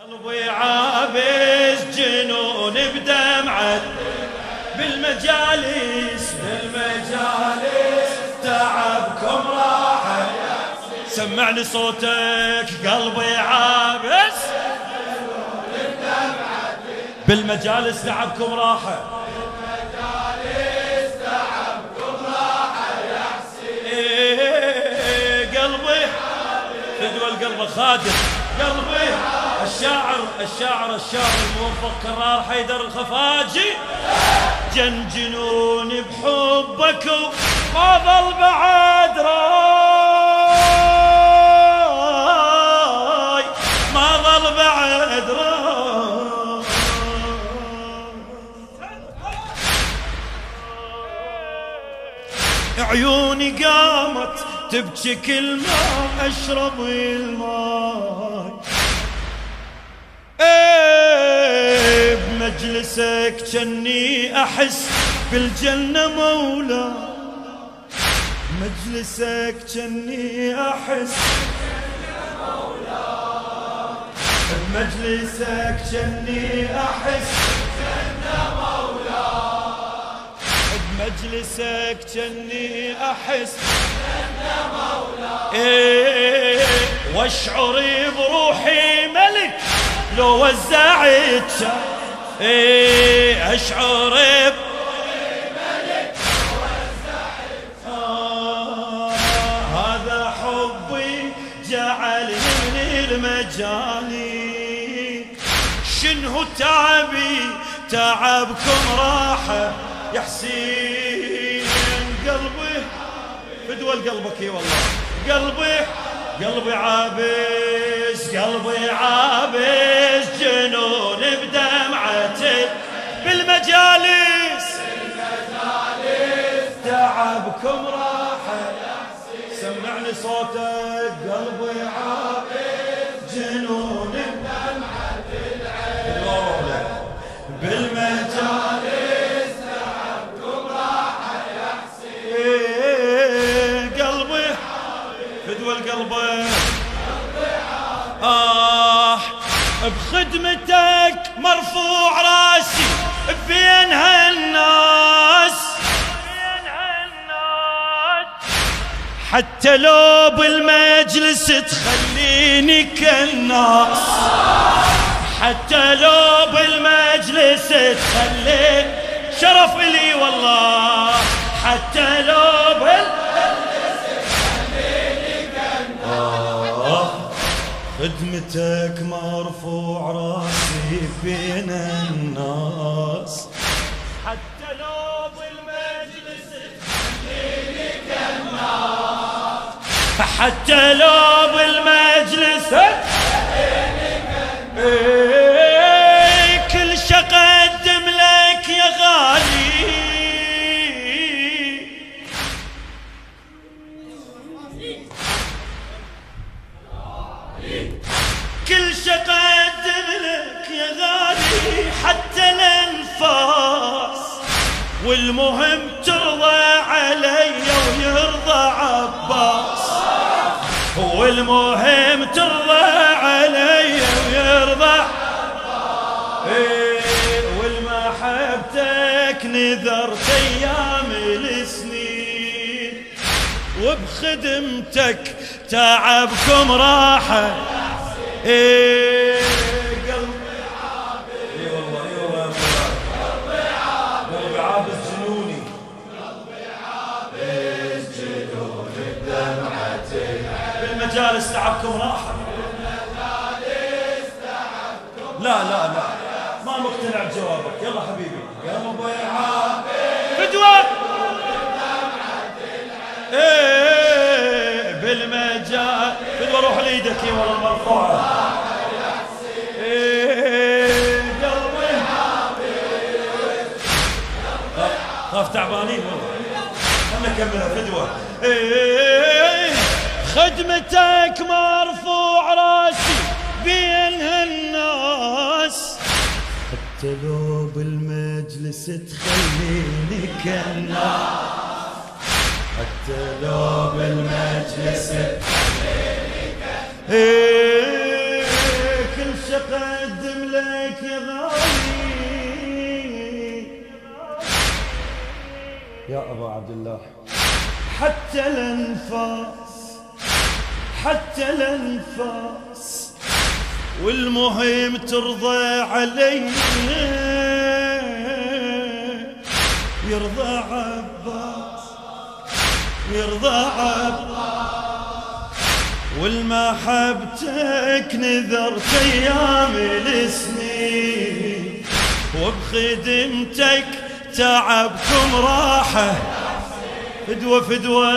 قلبي عابس جنون بدمعة. بالمجالس بالمجالس تعبكم راحة. سمعني صوتك قلبي عابس. بالمجالس تعبكم راحة. إيه، قلبي. فدوى القلب خادم قلبي. الشاعر الشاعر الشاعر الموفق كرار حيدر الخفاجي. جن جنون بحبك ما ظل بعد راي. ما ظل بعد راي. عيوني قامت تبكي كل ما أشرب الماء. إيه بمجلسك جني أحس بالجنة مولا. مجلسك جني أحس بمجلسك جني أحس بمجلسك جني أحس إيه واشعر بروحي ملك لو وزعت إيه اشعر آه هذا حبي جعلني من شنو تعبي؟ تعبكم راحة يا حسين. قلبي فدوى قلبك يا والله. قلبي قلبي عابس قلبي عابس. تعبكم راحة سمعني صوتك قلبي عابس جنون بدمعته بالمجالس إيه، قلبي فدوى القلب. آه بخدمتك مرفوع راسي حتى لو بالمجلس تخليني كالناس حتى لو بالمجلس تخليني. شرف لي والله. حتى لو بال خدمتك مرفوع راسي بين الناس؟ حتى لو بالمجلس والمهم ترضى علي ويرضى. إيه والمحبتك نذرت أيام السنين. وبخدمتك تعبكم راحة. بجوابك يلا حبيبي. قلبي عابس فدوة إيه بالمجال. فدوة روح ليدك يا والله المرفوعة إيه قلبي خاف تعبانين والله. خلنا نكملها فدوة إيه خدمتك مرفوع. حتى لو بالمجلس تخليني كالناس حتى لو بالمجلس تخليني كالناس إيه كل لك يا غالي. يا أبا عبد الله. حتى الأنفاس حتى الأنفاس. والمهم ترضى علي يرضى عباس يرضى عباس. والمحبتك نذرت أيام السنين. وبخدمتك تعبكم راحة. فدوة فدوة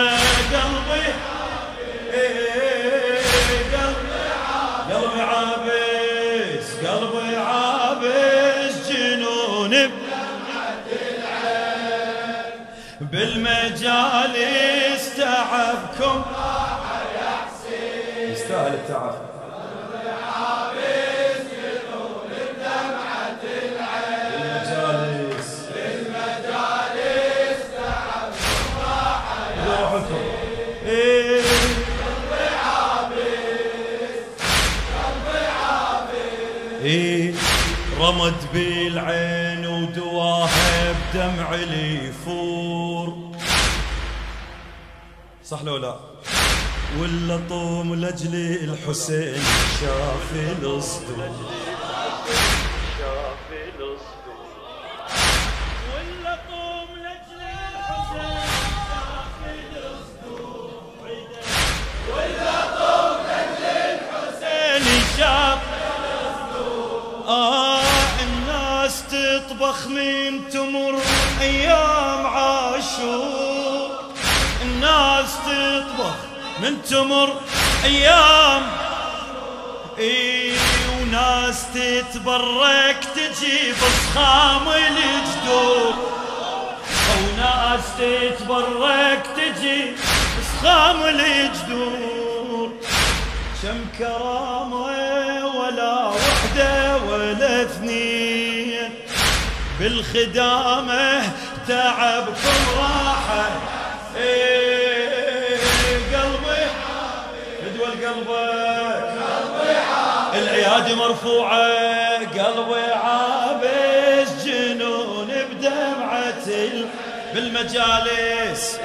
قلبي. بالمجالس تعبكم يستاهل التعب المجالس المجالس روحكم إيه. إيه رمد بالعين ودواها بدمع لي يفور. صح لو لا. ولا طوم لأجل الحسين شاف الأسطول. شاف ولا طوم لأجل الحسين آه الناس تطبخ من من تمر أيام. إي وناس تتبرك تجيب صخام الجدور. وناس تتبرك تجيب صخام الجدور. كم كرامة ولا وحدة ولا اثنين. بالخدامة تعبكم راحة. إيه قلبك العيادة مرفوعة قلبي عابس جنون بدمعة ال- بالمجالس.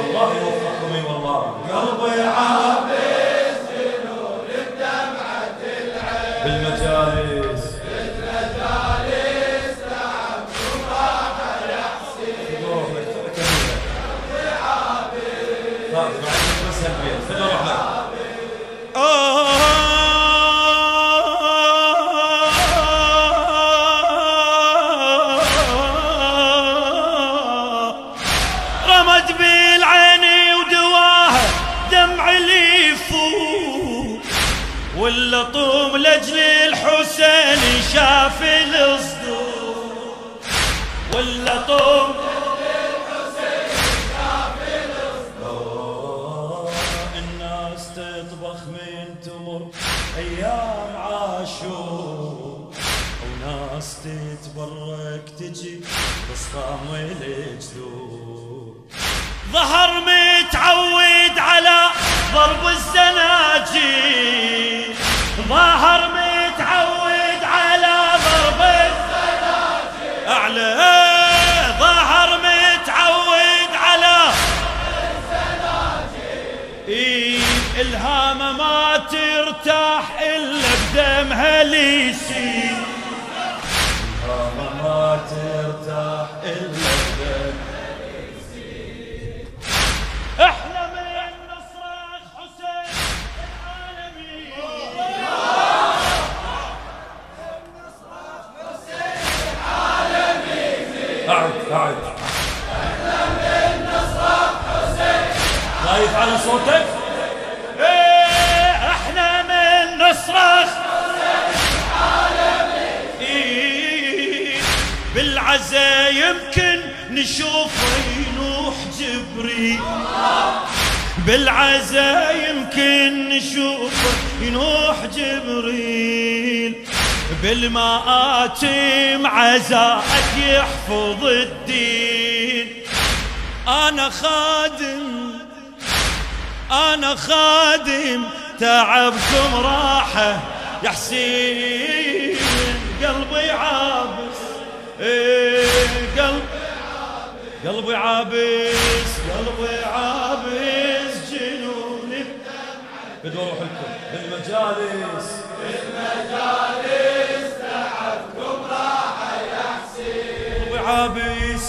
الله يوفقكم اي والله. قلبي عابس طيب، بعد بس هالبيت. خذ روح لك. رمد بالعين ودواها دمع اللي يفوت ولا طوم لأجل الحسين شاف الصدور ولا طوم وناس تتبرك تجي بصخام الجدود ظهر متعود على ضرب الزناجير. ظهر متعود على ضرب الزناجير. أعلى. ظهر متعود على إيه الهامة ما ترتاح إلا بدمها ليسي بالعزا يمكن نشوف ينوح جبريل. بالعزا يمكن نشوف ينوح جبريل. بالمآتم عزاك يحفظ الدين. أنا خادم أنا خادم تعبكم راحة يا حسين. قلبي إيه قلب قلبي عابس قلبي عابس جنوني. بدي أروح لكم. بالمجالس. بالمجالس تعبكم راحة يا قلبي عابس.